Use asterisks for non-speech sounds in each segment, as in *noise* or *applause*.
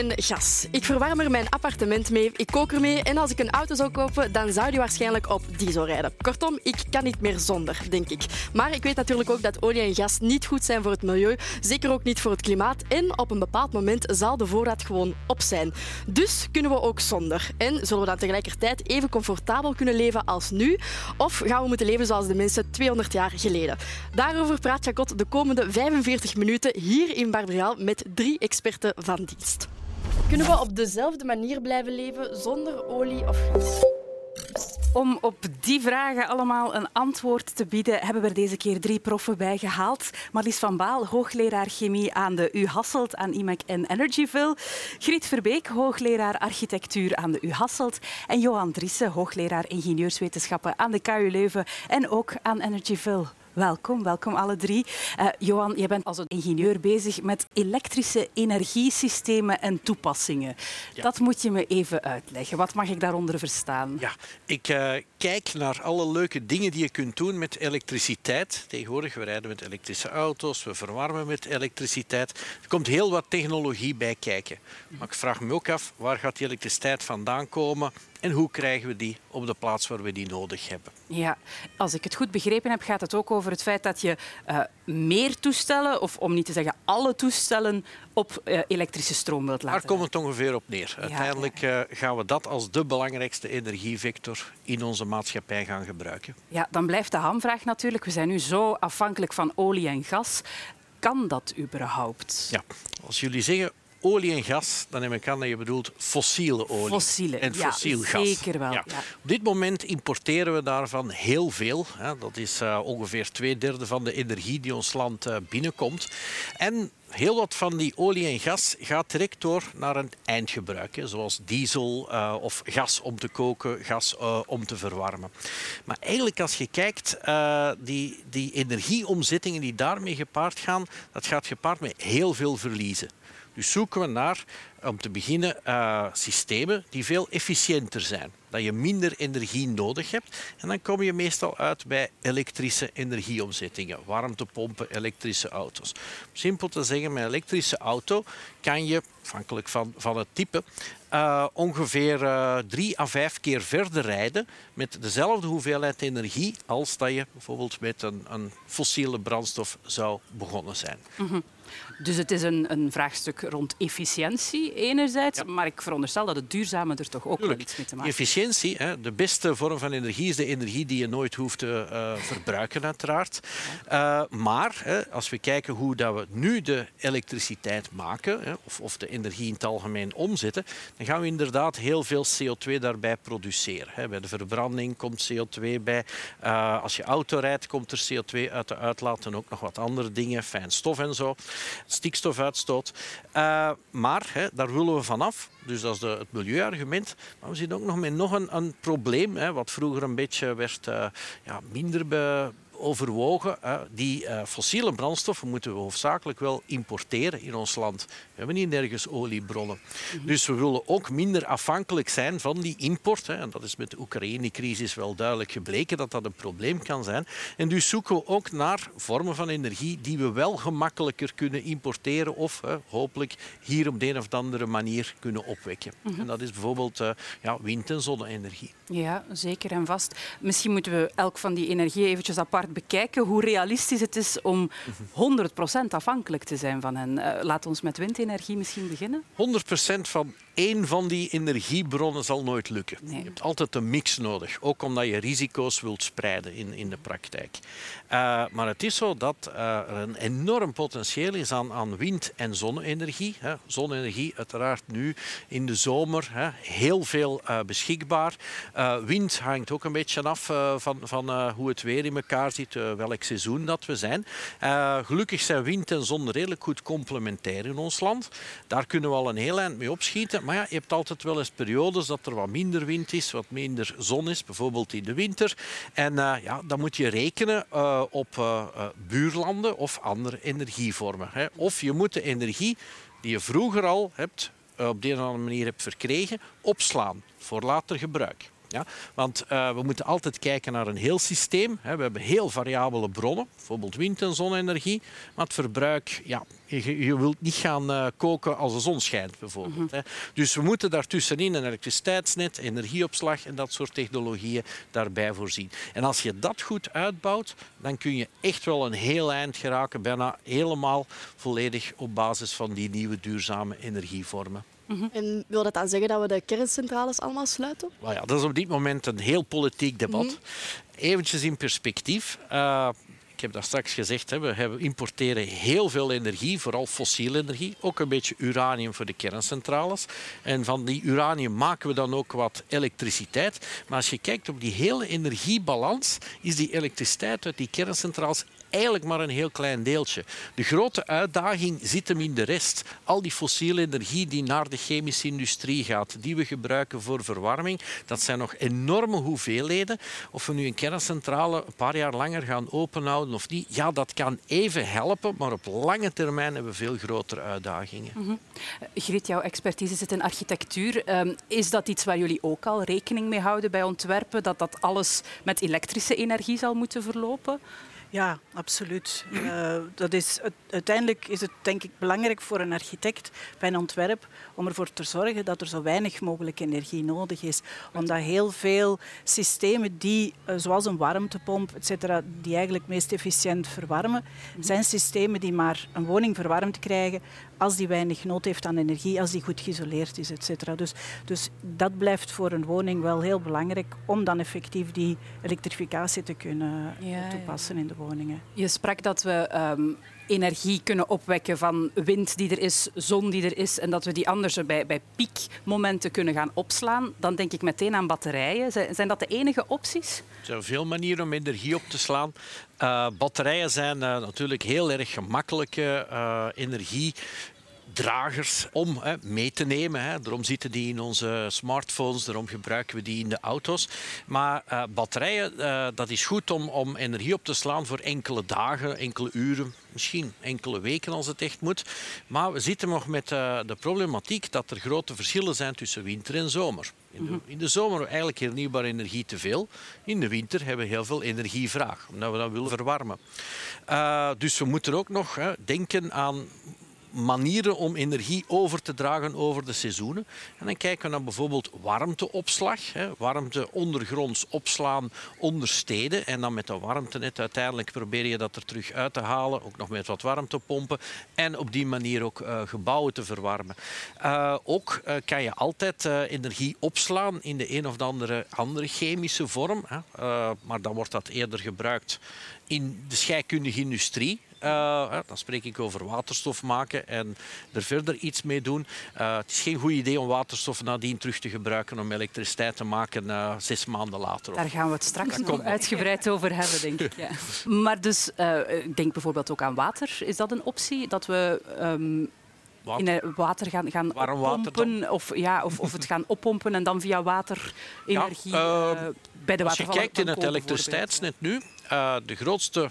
en gas. Ik verwarm er mijn appartement mee, ik kook ermee en als ik een auto zou kopen, dan zou die waarschijnlijk op diesel rijden. Kortom, ik kan niet meer zonder, denk ik. Maar ik weet natuurlijk ook dat olie en gas niet goed zijn voor het milieu, zeker ook niet voor het klimaat en op een bepaald moment zal de voorraad gewoon op zijn. Dus kunnen we ook zonder. En zullen we dan tegelijkertijd even comfortabel kunnen leven als nu? Of gaan we moeten leven zoals de mensen 200 jaar geleden? Daarover praat Jacot de komende 45 minuten hier in Barbrial met drie experten van dienst. Kunnen we op dezelfde manier blijven leven zonder olie of gas? Om op die vragen allemaal een antwoord te bieden, hebben we er deze keer drie proffen bij gehaald. Marlies van Baal, hoogleraar chemie aan de U Hasselt aan IMEC en Energyville. Griet Verbeek, hoogleraar architectuur aan de U Hasselt. En Johan Driessen, hoogleraar ingenieurswetenschappen aan de KU Leuven en ook aan Energyville. Welkom, welkom alle drie. Uh, Johan, je bent als ingenieur bezig met elektrische energiesystemen en toepassingen. Ja. Dat moet je me even uitleggen. Wat mag ik daaronder verstaan? Ja, ik uh, kijk naar alle leuke dingen die je kunt doen met elektriciteit. Tegenwoordig, we rijden met elektrische auto's, we verwarmen met elektriciteit. Er komt heel wat technologie bij kijken. Maar ik vraag me ook af, waar gaat die elektriciteit vandaan komen? En hoe krijgen we die op de plaats waar we die nodig hebben? Ja, als ik het goed begrepen heb, gaat het ook over het feit dat je uh, meer toestellen, of om niet te zeggen alle toestellen, op uh, elektrische stroom wilt laten. Daar komt het ongeveer op neer. Ja, Uiteindelijk uh, gaan we dat als de belangrijkste energievector in onze maatschappij gaan gebruiken. Ja, dan blijft de hamvraag natuurlijk. We zijn nu zo afhankelijk van olie en gas. Kan dat überhaupt? Ja, als jullie zeggen olie en gas, dan neem ik aan dat je bedoelt fossiele olie Fossiele, en ja, fossiel gas. Zeker wel. Ja. Ja. Op dit moment importeren we daarvan heel veel. Dat is uh, ongeveer twee derde van de energie die ons land uh, binnenkomt. En heel wat van die olie en gas gaat direct door naar een eindgebruik, hè, zoals diesel uh, of gas om te koken, gas uh, om te verwarmen. Maar eigenlijk als je kijkt, uh, die, die energieomzettingen die daarmee gepaard gaan, dat gaat gepaard met heel veel verliezen. Dus zoeken we naar, om te beginnen, uh, systemen die veel efficiënter zijn. Dat je minder energie nodig hebt. En dan kom je meestal uit bij elektrische energieomzettingen. Warmtepompen, elektrische auto's. Simpel te zeggen, met een elektrische auto kan je, afhankelijk van, van het type, uh, ongeveer uh, drie à vijf keer verder rijden met dezelfde hoeveelheid energie als dat je bijvoorbeeld met een, een fossiele brandstof zou begonnen zijn. -hmm. Dus het is een, een, vraagstuk rond efficiëntie enerzijds, ja. maar ik veronderstel dat het duurzame er toch ook Tuurlijk. wel iets mee te maken heeft. Efficiëntie, hè, de beste vorm van energie is de energie die je nooit hoeft te uh, verbruiken, uiteraard. Uh, maar hè, als we kijken hoe dat we nu de elektriciteit maken, hè, of, of, de energie in het algemeen omzetten, dan gaan we inderdaad heel veel CO2 daarbij produceren. Hè. Bij de verbranding komt CO2 bij. Uh, als je auto rijdt, komt er CO2 uit de uitlaat en ook nog wat andere dingen, fijn stof en zo stikstofuitstoot. Uh, maar hè, daar willen we vanaf. Dus dat is de, het milieuargument. Maar we zitten ook nog met nog een, probleem, hè, wat vroeger een beetje werd uh, ja, minder be, overwogen. Die uh, fossiele brandstoffen moeten we hoofdzakelijk wel importeren in ons land. We hebben niet nergens oliebronnen. -hmm. Dus we willen ook minder afhankelijk zijn van die import. Hè. En dat is met de Oekraïne-crisis wel duidelijk gebleken dat dat een probleem kan zijn. En dus zoeken we ook naar vormen van energie die we wel gemakkelijker kunnen importeren of hopelijk hier op de een of andere manier kunnen opwekken. -hmm. En dat is bijvoorbeeld uh, ja, wind- en zonne-energie. Ja, zeker en vast. Misschien moeten we elk van die energie eventjes apart bekijken hoe realistisch het is om 100% afhankelijk te zijn van hen. Uh, laat ons met windenergie misschien beginnen. 100% van één van die energiebronnen zal nooit lukken. Nee. Je hebt altijd een mix nodig, ook omdat je risico's wilt spreiden in, in de praktijk. Uh, maar het is zo dat uh, er een enorm potentieel is aan, aan wind- en zonne-energie. Hè. Zonne-energie uiteraard nu in de zomer hè, heel veel uh, beschikbaar. wind hangt ook een beetje af van, van hoe het weer in elkaar zit, welk seizoen dat we zijn. gelukkig zijn wind en zon redelijk goed complementair in ons land. Daar kunnen we al een heel eind mee opschieten. Ja, je hebt altijd wel eens periodes dat er wat minder wind is, wat minder zon is, bijvoorbeeld in de winter. En uh, ja, dan moet je rekenen uh, op uh, buurlanden of andere energievormen. Hè. Of je moet de energie die je vroeger al hebt, op de een of andere manier hebt verkregen, opslaan voor later gebruik. Ja? Want we moeten altijd kijken naar een heel systeem. We hebben heel variabele bronnen, bijvoorbeeld wind- en zonne-energie. Maar het verbruik, ja, je, je wilt niet gaan uh, koken als de zon schijnt, bijvoorbeeld. Mm -hmm. hè. Dus we moeten daartussenin een elektriciteitsnet, energieopslag en dat soort technologieën daarbij voorzien. En als je dat goed uitbouwt, dan kun je echt wel een heel eind geraken, bijna helemaal volledig op basis van die nieuwe duurzame energievormen. -hmm. En wil dat dan zeggen dat we de kerncentrales allemaal sluiten? Well ja, dat is op dit moment een heel politiek debat. -hmm. Eventjes in perspectief. Uh, ik heb dat straks gezegd, we importeren heel veel energie, vooral fossiele energie. Ook een beetje uranium voor de kerncentrales. En van die uranium maken we dan ook wat elektriciteit. Maar als je kijkt op die hele energiebalans, is die elektriciteit uit die kerncentrales eigenlijk maar een heel klein deeltje. De grote uitdaging zit hem in de rest. Al die fossiele energie die naar de chemische industrie gaat, die we gebruiken voor verwarming, dat zijn nog enorme hoeveelheden. Of we nu een kerncentrale een paar jaar langer gaan openhouden of niet, ja, dat kan even helpen, maar op lange termijn hebben we veel grotere uitdagingen. Mm jouw expertise zit in architectuur. Um, is dat iets waar jullie ook al rekening mee houden bij ontwerpen, dat dat alles met elektrische energie zal moeten verlopen? Ja, absoluut. Uh, dat is, uiteindelijk is het denk ik belangrijk voor een architect bij een ontwerp om ervoor te zorgen dat er zo weinig mogelijk energie nodig is. Omdat heel veel systemen die, uh, zoals een warmtepomp, et cetera, die eigenlijk meest efficiënt verwarmen, zijn systemen die maar een woning verwarmd krijgen als die weinig nood heeft aan energie, als die goed geïsoleerd is, et cetera. Dus, dus dat blijft voor een woning wel heel belangrijk om dan effectief die elektrificatie te kunnen ja, toepassen ja. in de woningen. Je sprak dat we um, energie kunnen opwekken van wind die er is, zon die er is en dat we die anders bij, bij piekmomenten kunnen gaan opslaan. Dan denk ik meteen aan batterijen. Zijn dat de enige opties? Er zijn veel manieren om energie op te slaan. Uh, batterijen zijn uh, natuurlijk heel erg gemakkelijke uh, energie dragers om hè, mee te nemen. Hè. Daarom zitten die in onze smartphones, daarom gebruiken we die in de auto's. Maar uh, batterijen, uh, dat is goed om, om energie op te slaan voor enkele dagen, enkele uren, misschien enkele weken als het echt moet. Maar we zitten nog met uh, de problematiek dat er grote verschillen zijn tussen winter en zomer. In de, in de zomer hebben we eigenlijk hernieuwbare energie te veel. In de winter hebben we heel veel energievraag, omdat we dat willen verwarmen. Dus we moeten ook nog hè, denken aan manieren om energie over te dragen over de seizoenen. En dan kijken we naar bijvoorbeeld warmteopslag. Hè, warmte ondergronds opslaan onder steden. En dan met dat warmtenet uiteindelijk probeer je dat er terug uit te halen. Ook nog met wat warmtepompen. En op die manier ook uh, gebouwen te verwarmen. Uh, ook uh, kan je altijd energie opslaan in de een of de andere, andere chemische vorm. Hè. maar dan wordt dat eerder gebruikt in de scheikundige industrie. Uh, dan spreek ik over waterstof maken en er verder iets mee doen. Uh, het is geen goed idee om waterstof nadien terug te gebruiken om elektriciteit te maken uh, zes maanden later. Daar gaan we het straks nog uitgebreid over hebben, denk ik. Ja. *laughs* Maar dus, ik denk bijvoorbeeld ook aan water. Is dat een optie? Dat we... Um, Water. in water gaan, gaan oppompen of, ja, of, of het gaan oppompen en dan via water energie ja, uh, bij de Als je kijkt in het elektriciteitsnet nu, uh, de grootste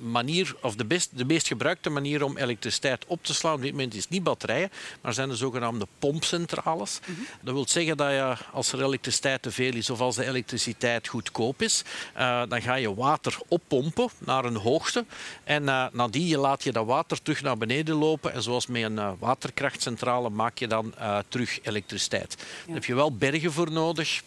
manier, of de, best, de meest gebruikte manier om elektriciteit op te slaan op dit moment is niet batterijen, maar zijn de zogenaamde pompcentrales. Mm -hmm. Dat wil zeggen dat je, als er elektriciteit te veel is of als de elektriciteit goedkoop is, uh, dan ga je water oppompen naar een hoogte en uh, nadien laat je dat water terug naar beneden lopen en zoals met een uh, waterkrachtcentrale maak je dan terug elektriciteit. Ja. Daar heb je wel bergen voor nodig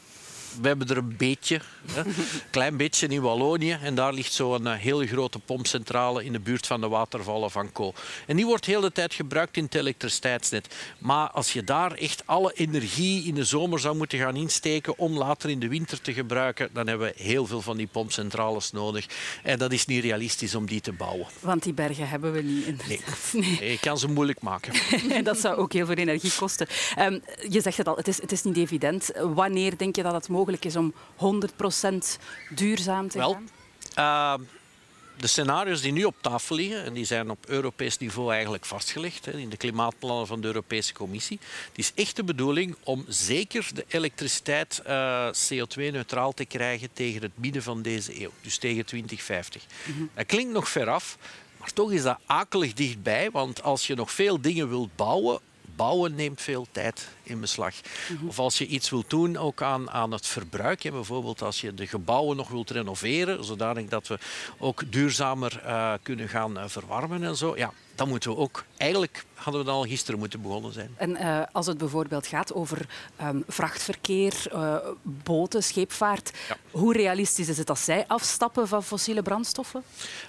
we hebben er een beetje, een *laughs* klein beetje in Wallonië. En daar ligt zo'n uh, hele grote pompcentrale in de buurt van de watervallen van Co. En die wordt de hele tijd gebruikt in het elektriciteitsnet. Maar als je daar echt alle energie in de zomer zou moeten gaan insteken om later in de winter te gebruiken, dan hebben we heel veel van die pompcentrales nodig. En dat is niet realistisch om die te bouwen. Want die bergen hebben we niet. Nee. nee. je kan ze moeilijk maken. *laughs* dat zou ook heel veel energie kosten. Um, je zegt het al, het is, het is niet evident. Wanneer denk je dat het mogelijk mogelijk is om 100% duurzaam te Wel, gaan? Uh, de scenario's die nu op tafel liggen, en die zijn op Europees niveau eigenlijk vastgelegd hè, in de klimaatplannen van de Europese Commissie, het is echt de bedoeling om zeker de elektriciteit uh, CO2-neutraal te krijgen tegen het midden van deze eeuw, dus tegen 2050. Mm -hmm. Dat klinkt nog veraf, maar toch is dat akelig dichtbij, want als je nog veel dingen wilt bouwen, bouwen neemt veel tijd in beslag. Of als je iets wilt doen ook aan, aan het verbruik. Hè. Bijvoorbeeld als je de gebouwen nog wilt renoveren, zodanig dat we ook duurzamer uh, kunnen gaan uh, verwarmen en zo. Ja, dan moeten we ook... Eigenlijk hadden we dan al gisteren moeten begonnen zijn. En uh, als het bijvoorbeeld gaat over um, vrachtverkeer, boten, scheepvaart, ja. hoe realistisch is het dat zij afstappen van fossiele brandstoffen?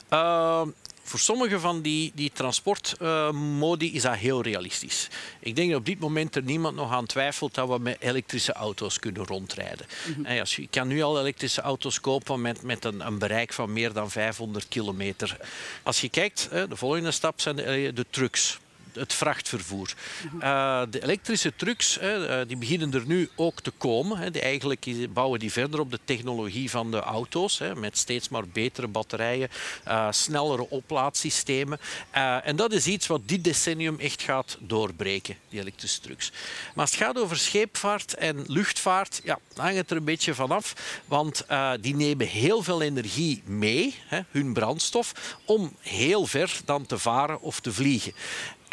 Ehm, voor sommige van die, die transportmodi uh, is dat heel realistisch. Ik denk dat op dit moment er niemand nog aan twijfelt dat we met elektrische auto's kunnen rondrijden. Mm -hmm. als je, je kan nu al elektrische auto's kopen met, met een, een bereik van meer dan 500 kilometer. Als je kijkt, de volgende stap zijn de, de trucks het vrachtvervoer. Uh, de elektrische trucks uh, die beginnen er nu ook te komen. Die eigenlijk bouwen die verder op de technologie van de auto's. Met steeds maar betere batterijen, uh, snellere oplaadsystemen. en dat is iets wat dit decennium echt gaat doorbreken, die elektrische trucks. Maar als het gaat over scheepvaart en luchtvaart, ja, hangt het er een beetje vanaf. Want die nemen heel veel energie mee, hun brandstof, om heel ver dan te varen of te vliegen.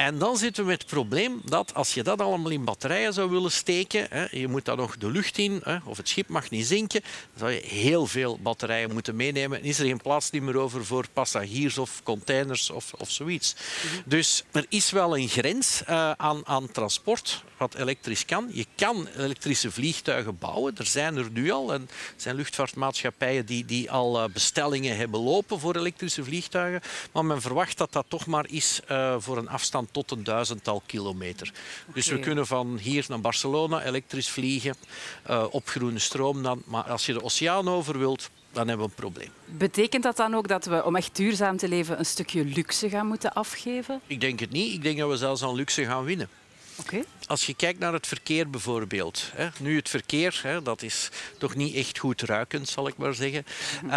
En dan zitten we met het probleem dat als je dat allemaal in batterijen zou willen steken, hè, je moet dan nog de lucht in, hè, of het schip mag niet zinken, dan zou je heel veel batterijen moeten meenemen. En is er geen plaats meer over voor passagiers of containers of, of zoiets. Dus er is wel een grens uh, aan, aan transport wat elektrisch kan. Je kan elektrische vliegtuigen bouwen. Er zijn er nu al. En er zijn luchtvaartmaatschappijen die, die al uh, bestellingen hebben lopen voor elektrische vliegtuigen. Maar men verwacht dat dat toch maar is uh, voor een afstand tot een duizendtal kilometer. Okay. Dus we kunnen van hier naar Barcelona elektrisch vliegen, uh, op groene stroom dan. Maar als je de oceaan over wilt, dan hebben we een probleem. Betekent dat dan ook dat we, om echt duurzaam te leven, een stukje luxe gaan moeten afgeven? Ik denk het niet. Ik denk dat we zelfs aan luxe gaan winnen. Okay. Als je kijkt naar het verkeer bijvoorbeeld. Hè, nu het verkeer, hè, dat is toch niet echt goed ruikend, zal ik maar zeggen. Um,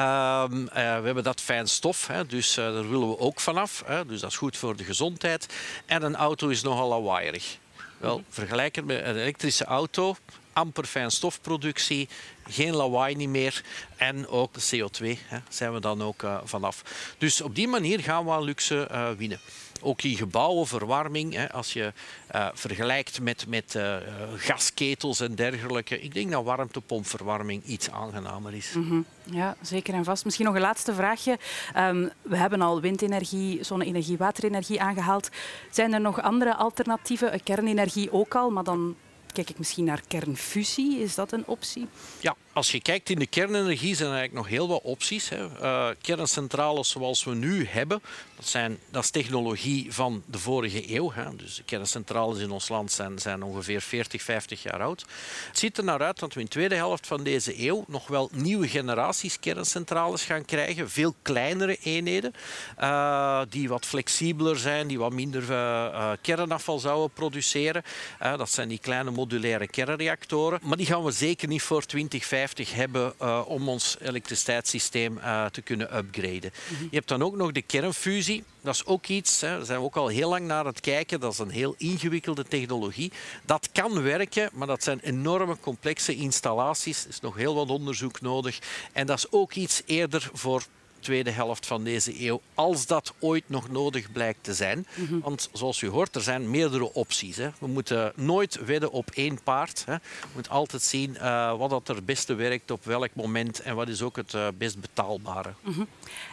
uh, we hebben dat fijn stof, hè, dus uh, daar willen we ook vanaf. Hè, dus dat is goed voor de gezondheid. En een auto is nogal lawaaierig. Wel, vergelijken met een elektrische auto, amper fijnstofproductie, geen lawaai niet meer en ook de CO2 hè, zijn we dan ook uh, vanaf. Dus op die manier gaan we aan luxe uh, winnen. Ook die gebouwenverwarming, hè, als je uh, vergelijkt met, met uh, gasketels en dergelijke. Ik denk dat warmtepompverwarming iets aangenamer is. Mm -hmm. Ja, zeker en vast. Misschien nog een laatste vraagje. Um, we hebben al windenergie, zonne-energie, waterenergie aangehaald. Zijn er nog andere alternatieven? Kernenergie ook al, maar dan kijk ik misschien naar kernfusie. Is dat een optie? Ja, als je kijkt in de kernenergie zijn er eigenlijk nog heel wat opties. Hè. Uh, kerncentrales zoals we nu hebben, dat, zijn, dat is technologie van de vorige eeuw. Dus de kerncentrales in ons land zijn, zijn ongeveer 40, 50 jaar oud. Het ziet er naar uit dat we in de tweede helft van deze eeuw nog wel nieuwe generaties kerncentrales gaan krijgen. Veel kleinere eenheden, uh, die wat flexibeler zijn, die wat minder uh, kernafval zouden produceren. dat zijn die kleine modulaire kernreactoren. Maar die gaan we zeker niet voor 20, 50 hebben uh, om ons elektriciteitssysteem uh, te kunnen upgraden. Mm -hmm. Je hebt dan ook nog de kernfusie. Dat is ook iets, hè, daar zijn we ook al heel lang naar het kijken. Dat is een heel ingewikkelde technologie. Dat kan werken, maar dat zijn enorme complexe installaties. Er is nog heel wat onderzoek nodig. En dat is ook iets eerder voor tweede helft van deze eeuw, als dat ooit nog nodig blijkt te zijn. Mm -hmm. Want zoals u hoort, er zijn meerdere opties. Hè. We moeten nooit wedden op één paard. Hè. We moeten altijd zien uh, wat dat er het beste werkt op welk moment en wat is ook het uh, best betaalbare. Mm -hmm.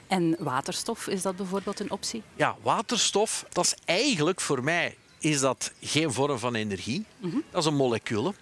En waterstof, is dat bijvoorbeeld een optie? Ja, waterstof, dat is eigenlijk voor mij is dat geen vorm van energie. Mm -hmm. Dat is een molecuul.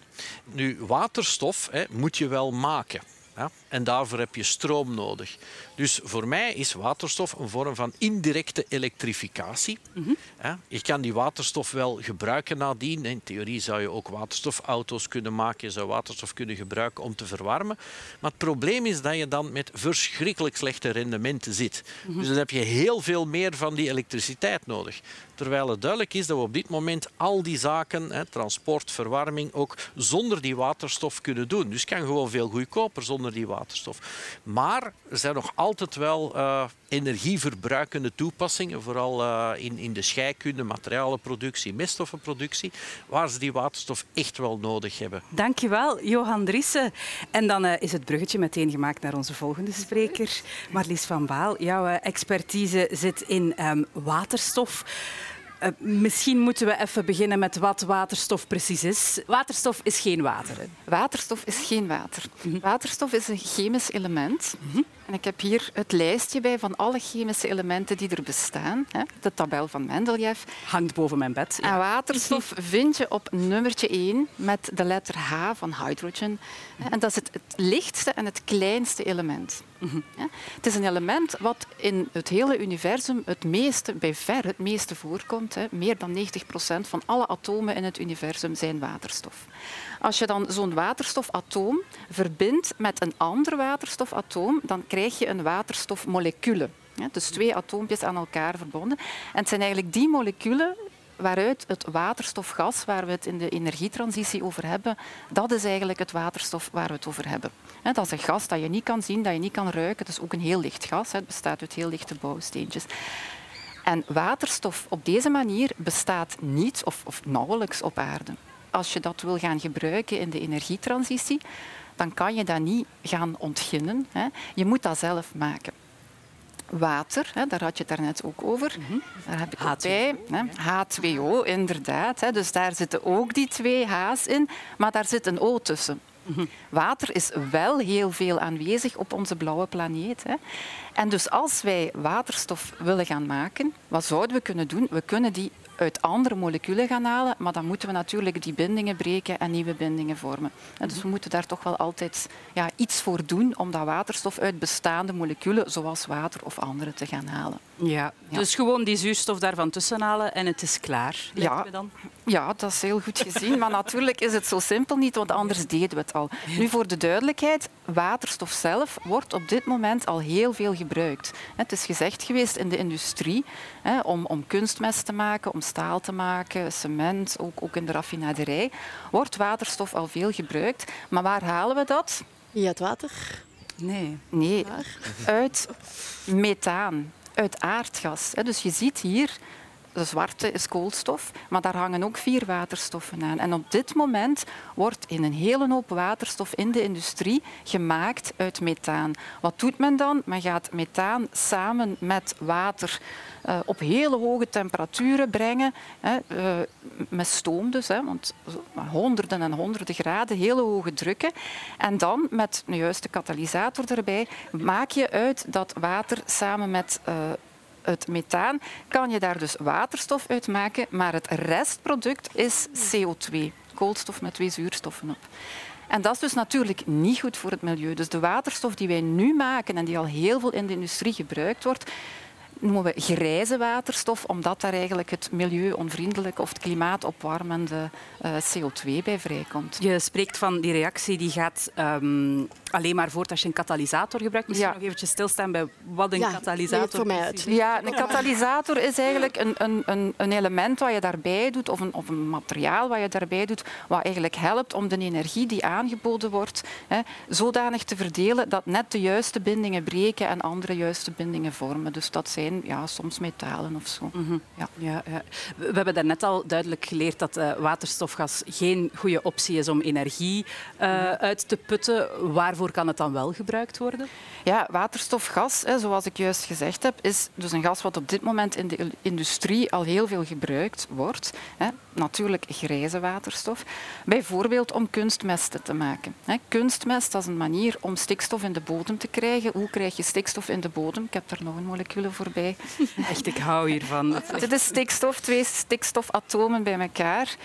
Nu, waterstof hè, moet je wel maken. Ja? En daarvoor heb je stroom nodig. Dus voor mij is waterstof een vorm van indirecte elektrificatie. Mm -hmm. ja? Je kan die waterstof wel gebruiken nadien. In theorie zou je ook waterstofauto's kunnen maken. Je zou waterstof kunnen gebruiken om te verwarmen. Maar het probleem is dat je dan met verschrikkelijk slechte rendementen zit. Mm -hmm. Dus dan heb je heel veel meer van die elektriciteit nodig. Terwijl het duidelijk is dat we op dit moment al die zaken, hè, transport, verwarming, ook zonder die waterstof kunnen doen. Dus het kan gewoon veel goedkoper zonder die waterstof. Maar er zijn nog altijd wel uh, energieverbruikende toepassingen, vooral uh, in, in de scheikunde, materialenproductie, meststoffenproductie, waar ze die waterstof echt wel nodig hebben. Dankjewel, Johan Driessen. En dan uh, is het bruggetje meteen gemaakt naar onze volgende spreker, Marlies van Baal. Jouw expertise zit in um, waterstof. Uh, misschien moeten we even beginnen met wat waterstof precies is. Waterstof is geen water. Hè? Waterstof is geen water. Mhm. Waterstof is een chemisch element. Mhm. En ik heb hier het lijstje bij van alle chemische elementen die er bestaan. De tabel van Mendeleev. Hangt boven mijn bed. Ja. En waterstof vind je op nummertje 1 met de letter H van hydrogen. En dat is het, het lichtste en het kleinste element. Mhm. Het is een element wat in het hele universum het meeste, bij ver het meeste voorkomt. Meer dan 90 procent van alle atomen in het universum zijn waterstof. Als je dan zo'n waterstofatoom verbindt met een ander waterstofatoom, dan krijg je een waterstofmolecule. dus twee atoompjes aan elkaar verbonden. En het zijn eigenlijk die moleculen waaruit het waterstofgas, waar we het in de energietransitie over hebben, dat is eigenlijk het waterstof waar we het over hebben. Dat is een gas dat je niet kan zien, dat je niet kan ruiken. Het is ook een heel licht gas. Het bestaat uit heel lichte bouwsteentjes. En waterstof op deze manier bestaat niet of, of nauwelijks op aarde als je dat wil gaan gebruiken in de energietransitie, dan kan je dat niet gaan ontginnen. Je moet dat zelf maken. Water, hè, daar had je het daarnet ook over. Mhm. Daar heb ik H2O. bij. Hè. H2O, inderdaad. Hè. Dus daar zitten ook die twee H's in, maar daar zit een O tussen. Water is wel heel veel aanwezig op onze blauwe planeet. Hè. En dus als wij waterstof willen gaan maken, wat zouden we kunnen doen? We kunnen die uit andere moleculen gaan halen, maar dan moeten we natuurlijk die bindingen breken en nieuwe bindingen vormen. En dus we moeten daar toch wel altijd ja, iets voor doen om dat waterstof uit bestaande moleculen, zoals water of andere, te gaan halen. Ja, dus gewoon die zuurstof daarvan tussen halen en het is klaar. Ja, dan? ja, dat is heel goed gezien. Maar *laughs* natuurlijk is het zo simpel niet, want anders deden we het al. Nu voor de duidelijkheid, waterstof zelf wordt op dit moment al heel veel gebruikt. Het is gezegd geweest in de industrie om, om kunstmest te maken, om staal te maken, cement, ook, ook in de raffinaderij, wordt waterstof al veel gebruikt. Maar waar halen we dat? Via het water? Nee. Nee, uit methaan uit aardgas. Dus je ziet hier, de zwarte is koolstof, maar daar hangen ook vier waterstoffen aan. En op dit moment wordt in een hele hoop waterstof in de industrie gemaakt uit methaan. Wat doet men dan? Men gaat methaan samen met water uh, op hele hoge temperaturen brengen, hè, uh, met stoom dus, hè, want honderden en honderden graden, hele hoge drukken. En dan met een juiste katalysator erbij maak je uit dat water samen met uh, het methaan, kan je daar dus waterstof uit maken, maar het restproduct is CO2, koolstof met twee zuurstoffen op. En dat is dus natuurlijk niet goed voor het milieu. Dus de waterstof die wij nu maken en die al heel veel in de industrie gebruikt wordt, noemen we grijze waterstof, omdat daar eigenlijk het milieuonvriendelijke of het klimaatopwarmende uh, CO2 bij vrijkomt. Je spreekt van die reactie die gaat um, alleen maar voort als je een katalysator gebruikt. Misschien ja. nog eventjes stilstaan bij wat een katalysator voor mij is. Ja, een katalysator is eigenlijk een, een, een, een element wat je daarbij doet, of een, of een materiaal wat je daarbij doet, wat eigenlijk helpt om de energie die aangeboden wordt, hè, zodanig te verdelen dat net de juiste bindingen breken en andere juiste bindingen vormen. Dus dat zijn ja, soms metalen of zo. Mhm. ja. Ja, ja. We hebben daarnet al duidelijk geleerd dat uh, waterstofgas geen goede optie is om energie uh, uit te putten. Waarvoor kan het dan wel gebruikt worden? Ja, waterstofgas, hè, zoals ik juist gezegd heb, is dus een gas wat op dit moment in de industrie al heel veel gebruikt wordt. Hè. Natuurlijk grijze waterstof. Bijvoorbeeld om kunstmesten te maken. Hè. Kunstmest dat is een manier om stikstof in de bodem te krijgen. Hoe krijg je stikstof in de bodem? Ik heb daar nog een molecule voorbij. *laughs* Echt, ik hou hiervan. *laughs* Dit is stikstof, twee stikstofatomen bij elkaar.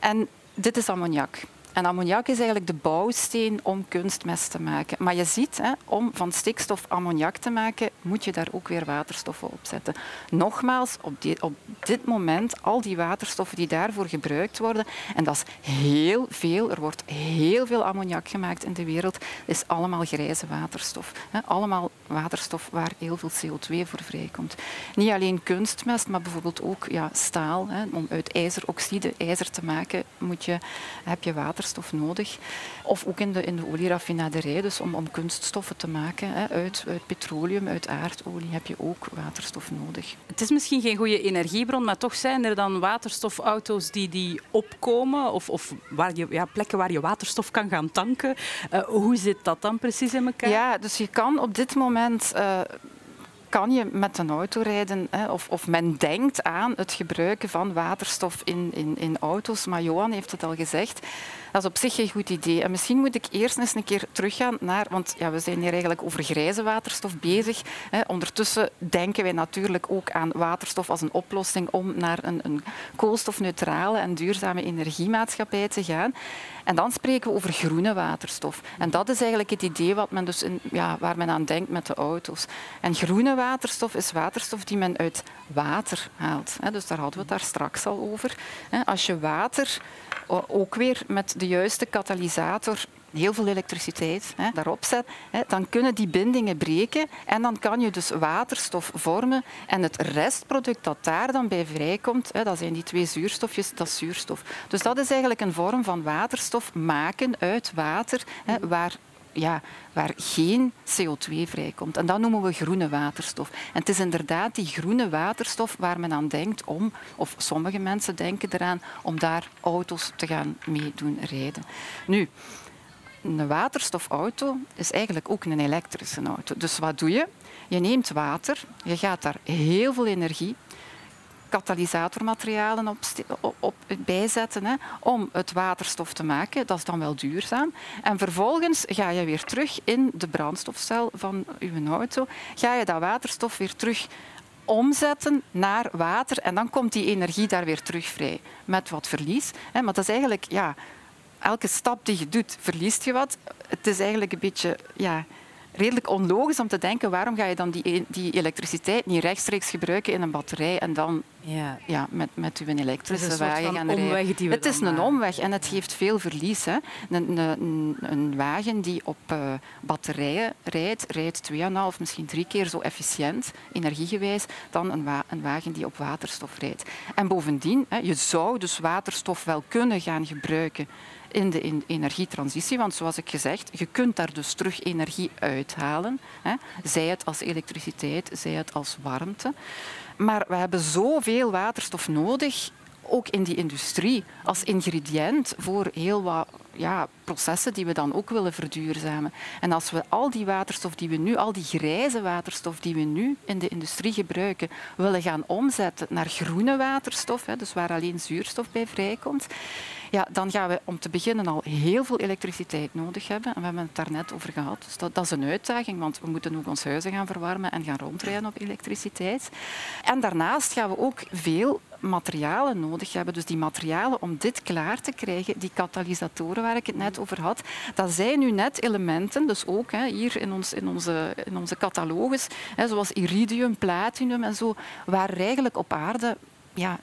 En dit is ammoniak. En ammoniak is eigenlijk de bouwsteen om kunstmest te maken. Maar je ziet, hè, om van stikstof ammoniak te maken, moet je daar ook weer waterstoffen op zetten. Nogmaals, op, op dit moment, al die waterstoffen die daarvoor gebruikt worden, en dat is heel veel, er wordt heel veel ammoniak gemaakt in de wereld, is allemaal grijze waterstof. Hè. Allemaal waterstof waar heel veel CO2 voor vrijkomt. Niet alleen kunstmest, maar bijvoorbeeld ook ja, staal. Hè. Om uit ijzeroxide ijzer te maken, moet je, heb je water waterstof nodig. Of ook in de, in de olieraffinaderij, dus om, om kunststoffen te maken hè, uit, uit petroleum, uit aardolie, heb je ook waterstof nodig. Het is misschien geen goede energiebron, maar toch zijn er dan waterstofauto's die, die opkomen of, of waar je, ja, plekken waar je waterstof kan gaan tanken. Uh, hoe zit dat dan precies in elkaar? Ja, dus je kan op dit moment... Uh, kan je met een auto rijden. Hè, of, of men denkt aan het gebruiken van waterstof in, in, in auto's. Maar Johan heeft het al gezegd. Dat is op zich geen goed idee. En misschien moet ik eerst eens een keer teruggaan naar... Want ja, we zijn hier eigenlijk over grijze waterstof bezig. Hè. Ondertussen denken wij natuurlijk ook aan waterstof als een oplossing om naar een, een koolstofneutrale en duurzame energiemaatschappij te gaan. En dan spreken we over groene waterstof. En dat is eigenlijk het idee wat men dus in, ja, waar men aan denkt met de auto's. En groene waterstof is waterstof die men uit water haalt. Dus daar hadden we het daar straks al over. Als je water ook weer met de juiste katalysator heel veel elektriciteit hè, daarop zet, hè, dan kunnen die bindingen breken en dan kan je dus waterstof vormen en het restproduct dat daar dan bij vrijkomt, hè, dat zijn die twee zuurstofjes, dat is zuurstof. Dus dat is eigenlijk een vorm van waterstof maken uit water waar ja, waar geen CO2 vrijkomt. En dat noemen we groene waterstof. En het is inderdaad die groene waterstof waar men aan denkt om, of sommige mensen denken eraan, om daar auto's te gaan mee doen rijden. Nu, een waterstofauto is eigenlijk ook een elektrische auto. Dus wat doe je? Je neemt water, je gaat daar heel veel energie, katalysatormaterialen op, op, bijzetten hè, om het waterstof te maken. Dat is dan wel duurzaam. En vervolgens ga je weer terug in de brandstofcel van je auto. Ga je dat waterstof weer terug omzetten naar water en dan komt die energie daar weer terug vrij. Met wat verlies. Hè. Maar dat is eigenlijk... Ja, elke stap die je doet, verliest je wat. Het is eigenlijk een beetje ja, redelijk onlogisch om te denken waarom ga je dan die, e- die elektriciteit niet rechtstreeks gebruiken in een batterij en dan ja. Ja, met, met uw elektrische wagen gaan rijden. Het is een omweg en het geeft veel verlies. Hè. Een, een, een, wagen die op uh, batterijen rijdt, rijdt 2,5, misschien drie keer zo efficiënt, energiegewijs, dan een, wa een wagen die op waterstof rijdt. En bovendien, hè, je zou dus waterstof wel kunnen gaan gebruiken in de energietransitie. Want zoals ik gezegd, je kunt daar dus terug energie uithalen. Hè. Zij het als elektriciteit, zij het als warmte. Maar we hebben zoveel waterstof nodig ook in die industrie als ingrediënt voor heel wat ja, processen die we dan ook willen verduurzamen. En als we al die waterstof die we nu, al die grijze waterstof die we nu in de industrie gebruiken, willen gaan omzetten naar groene waterstof, hè, dus waar alleen zuurstof bij vrijkomt, ja, dan gaan we om te beginnen al heel veel elektriciteit nodig hebben. En we hebben het daar net over gehad. Dus dat, dat is een uitdaging, want we moeten ook ons huizen gaan verwarmen en gaan rondrijden op elektriciteit. En daarnaast gaan we ook veel materialen nodig hebben. Dus die materialen om dit klaar te krijgen, die katalysatoren waar ik het net over had, dat zijn nu net elementen, dus ook hè, hier in, ons, in, onze, in onze catalogus, hè, zoals iridium, platinum en zo, waar eigenlijk op aarde ja,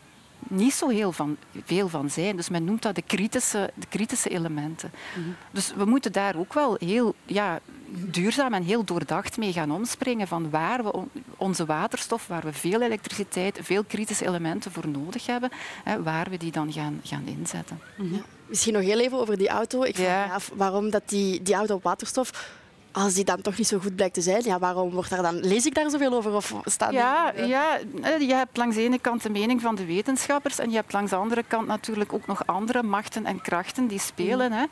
niet zo heel van, veel van zijn. Dus men noemt dat de kritische, de kritische elementen. Mhm. Dus we moeten daar ook wel heel ja, duurzaam en heel doordacht mee gaan omspringen van waar we onze waterstof, waar we veel elektriciteit, veel kritische elementen voor nodig hebben, hè, waar we die dan gaan, gaan inzetten. Mhm. Misschien nog heel even over die auto. Ik vraag me af waarom dat die, die auto op waterstof als die dan toch niet zo goed blijkt te zijn, ja, waarom wordt daar dan, lees ik daar zoveel over? Of staat ja, ja, je hebt langs de ene kant de mening van de wetenschappers en je hebt langs de andere kant natuurlijk ook nog andere machten en krachten die spelen. Hè.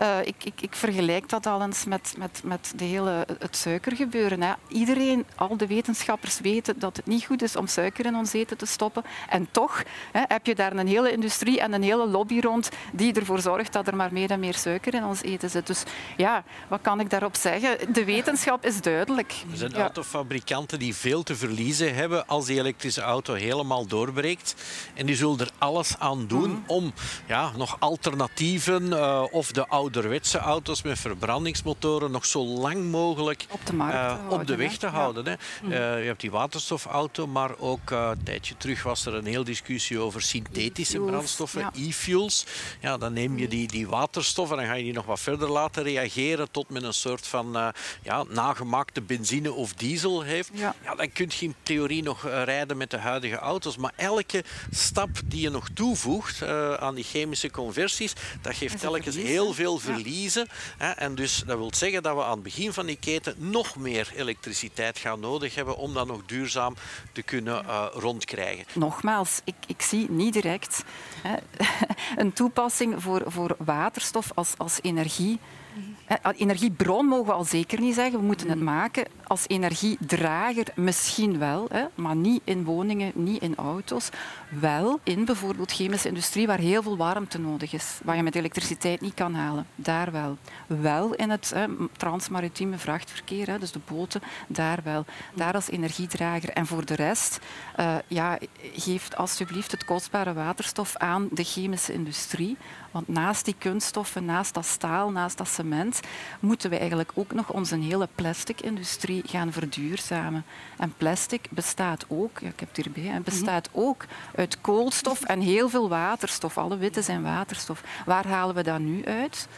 Uh, ik, ik, ik, vergelijk dat al eens met, met, met de hele, het suikergebeuren. Hè. Iedereen, al de wetenschappers weten dat het niet goed is om suiker in ons eten te stoppen. En toch hè, heb je daar een hele industrie en een hele lobby rond die ervoor zorgt dat er maar meer en meer suiker in ons eten zit. Dus ja, wat kan ik daarop zeggen? De wetenschap is duidelijk. Er zijn autofabrikanten die veel te verliezen hebben als die elektrische auto helemaal doorbreekt. En die zullen er alles aan doen mhm. om ja, nog alternatieven uh, of de ouderwetse auto's met verbrandingsmotoren nog zo lang mogelijk op de, markt uh, op de weg te houden. Hè. Uh, je hebt die waterstofauto, maar ook een tijdje terug was er een heel discussie over synthetische brandstoffen, e-fuels. Ja, dan neem je die, die waterstof en dan ga je die nog wat verder laten reageren tot met een soort van uh, ja, nagemaakte benzine of diesel heeft, ja. dan kun je in theorie nog eh, rijden met de huidige auto's. Maar elke stap die je nog toevoegt uh, aan die chemische conversies, dat geeft telkens heel veel verliezen. Hè? En dus dat wil zeggen dat we aan het begin van die keten nog meer elektriciteit gaan nodig hebben om dat nog duurzaam te kunnen uh, rondkrijgen. Nogmaals, ik, ik zie niet direct hè, *laughs* een toepassing voor, voor waterstof als, als energie Energiebron mogen we al zeker niet zeggen. We moeten het maken als energiedrager misschien wel, hè, maar niet in woningen, niet in auto's. Wel in bijvoorbeeld chemische industrie waar heel veel warmte nodig is, waar je met elektriciteit niet kan halen. Daar wel. Wel in het hè, transmaritieme vrachtverkeer, hè, dus de boten, daar wel. Daar als energiedrager. En voor de rest, uh, ja, geef alsjeblieft het kostbare waterstof aan de chemische industrie. Want naast die kunststoffen, naast dat staal, naast dat cement, moeten we eigenlijk ook nog onze hele plastic-industrie gaan verduurzamen. En plastic bestaat ook, ja, ik heb het hierbij, bestaat ook uit koolstof en heel veel waterstof. Alle witte zijn waterstof. Waar halen we dat nu uit?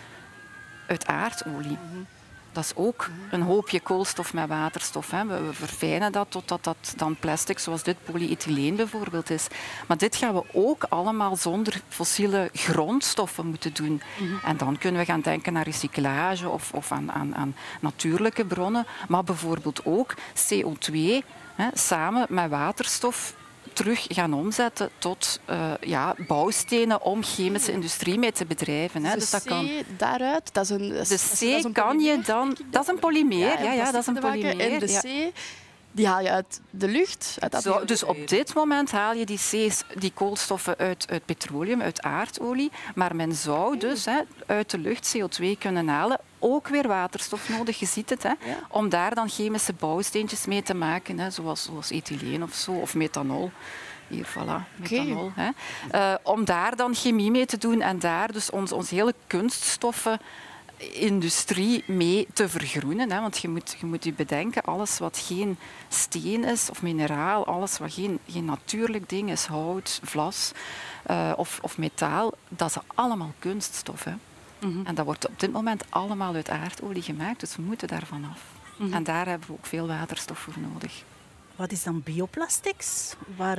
Uit aardolie. Dat is ook een hoopje koolstof met waterstof. Hè. We, verfijnen dat totdat dat dan plastic, zoals dit polyethyleen bijvoorbeeld is. Maar dit gaan we ook allemaal zonder fossiele grondstoffen moeten doen. Mhm. En dan kunnen we gaan denken naar recyclage of, of aan, aan, aan natuurlijke bronnen. Maar bijvoorbeeld ook CO2 hè, samen met waterstof terug gaan omzetten tot uh, ja, bouwstenen om chemische industrie mee te bedrijven. Hè. Dus, dat kan... daaruit, dat is een... De C kan je dan... Dat is een polymeer. Ja, ja, dat is een polymeer. En de C... Die haal je uit de lucht. Uit Zo, dus op dit moment haal je die, C's, die koolstoffen uit, uit petroleum, uit aardolie. Maar men zou dus hè, uit de lucht CO2 kunnen halen ook weer waterstof nodig, je ziet het, hè, om daar dan chemische bouwsteentjes mee te maken, hè, zoals, zoals ethyleen of zo, of methanol. Hier, voilà, methanol. Hè. Uh, om daar dan chemie mee te doen en daar dus ons, ons hele kunststoffen industrie mee te vergroenen. Hè? Want je moet, je moet je bedenken, alles wat geen steen is of mineraal, alles wat geen, geen natuurlijk ding is, hout, vlas uh, of, of metaal, dat is allemaal kunststof. Hè? Mhm. En dat wordt op dit moment allemaal uit aardolie gemaakt, dus we moeten daarvan af. Mhm. En daar hebben we ook veel waterstof voor nodig. Wat is dan bioplastics?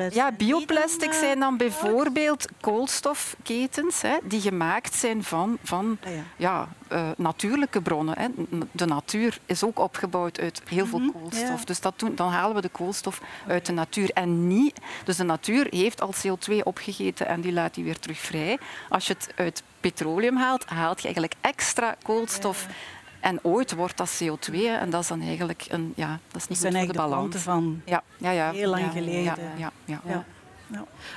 ja, bioplastics zijn dan bijvoorbeeld koolstofketens hè, die gemaakt zijn van, van ah, ja. uh, natuurlijke bronnen. Hè. De natuur is ook opgebouwd uit heel veel mhm, koolstof. Dus dat doen, dan halen we de koolstof uit de natuur. En niet, dus de natuur heeft al CO2 opgegeten en die laat die weer terug vrij. Als je het uit petroleum haalt, haalt je eigenlijk extra koolstof. En ooit wordt dat CO2 en dat is dan eigenlijk een, ja, dat is niet dat goed voor de balans. van ja, ja, ja, heel lang geleden. Ja, ja, ja, ja.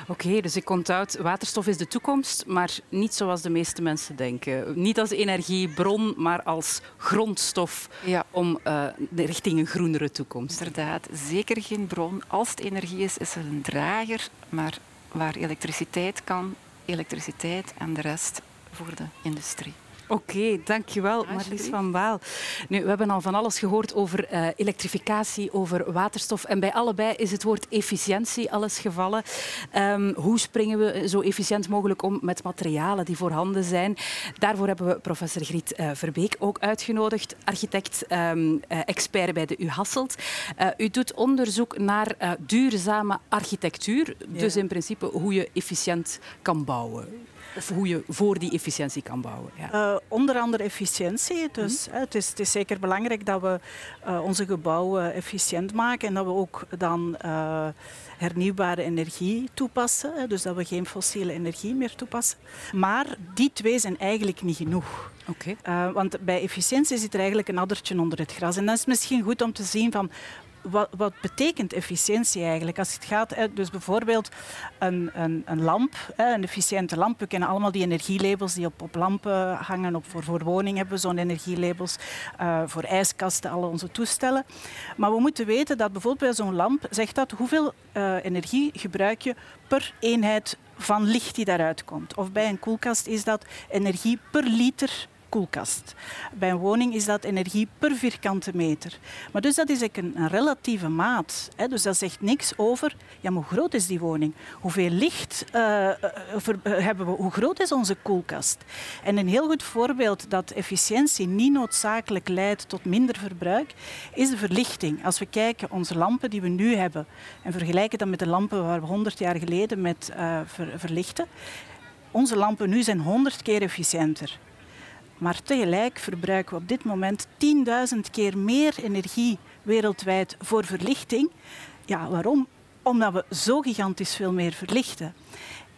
Oké, dus ik onthoud, waterstof is de toekomst, maar niet zoals de meeste mensen denken. Niet als energiebron, maar als grondstof om uh, richting een groenere toekomst. Inderdaad, zeker geen bron. Als het energie is, is het een drager, maar waar elektriciteit kan, elektriciteit en de rest voor de industrie. Oké, dankjewel Marlies van Waal. Nu, we hebben al van alles gehoord over uh, elektrificatie, over waterstof. En bij allebei is het woord efficiëntie alles gevallen. Um, hoe springen we zo efficiënt mogelijk om met materialen die voorhanden zijn? Daarvoor hebben we professor Griet uh, Verbeek ook uitgenodigd, architect, um, uh, expert bij de U Hasselt. u doet onderzoek naar duurzame architectuur, dus in principe hoe je efficiënt kan bouwen of hoe je voor die efficiëntie kan bouwen? Ja. Uh, onder andere efficiëntie. Dus mhm. het, is, het, is, zeker belangrijk dat we uh, onze gebouwen efficiënt maken en dat we ook dan uh, hernieuwbare energie toepassen. Dus dat we geen fossiele energie meer toepassen. Maar die twee zijn eigenlijk niet genoeg. Okay. want bij efficiëntie zit er eigenlijk een addertje onder het gras. En dat is misschien goed om te zien van wat, wat, betekent efficiëntie eigenlijk? Als het gaat, dus bijvoorbeeld een, een, een lamp, een efficiënte lamp. We kennen allemaal die energielabels die op, op lampen hangen. Op, voor, voor woning hebben we zo'n energielabels. Uh, voor ijskasten, alle onze toestellen. Maar we moeten weten dat bijvoorbeeld bij zo'n lamp zegt dat hoeveel uh, energie gebruik je per eenheid van licht die daaruit komt. Of bij een koelkast is dat energie per liter koelkast. Bij een woning is dat energie per vierkante meter. Maar dus dat is een, een relatieve maat. Hè. Dus dat zegt niks over ja, hoe groot is die woning? Hoeveel licht uh, hebben we? Hoe groot is onze koelkast? En een heel goed voorbeeld dat efficiëntie niet noodzakelijk leidt tot minder verbruik, is de verlichting. Als we kijken, onze lampen die we nu hebben, en vergelijken dat met de lampen waar we 100 jaar geleden met uh, verlichten, onze lampen nu zijn 100 keer efficiënter. Maar tegelijk verbruiken we op dit moment 10.000 keer meer energie wereldwijd voor verlichting. Ja, waarom? Omdat we zo gigantisch veel meer verlichten.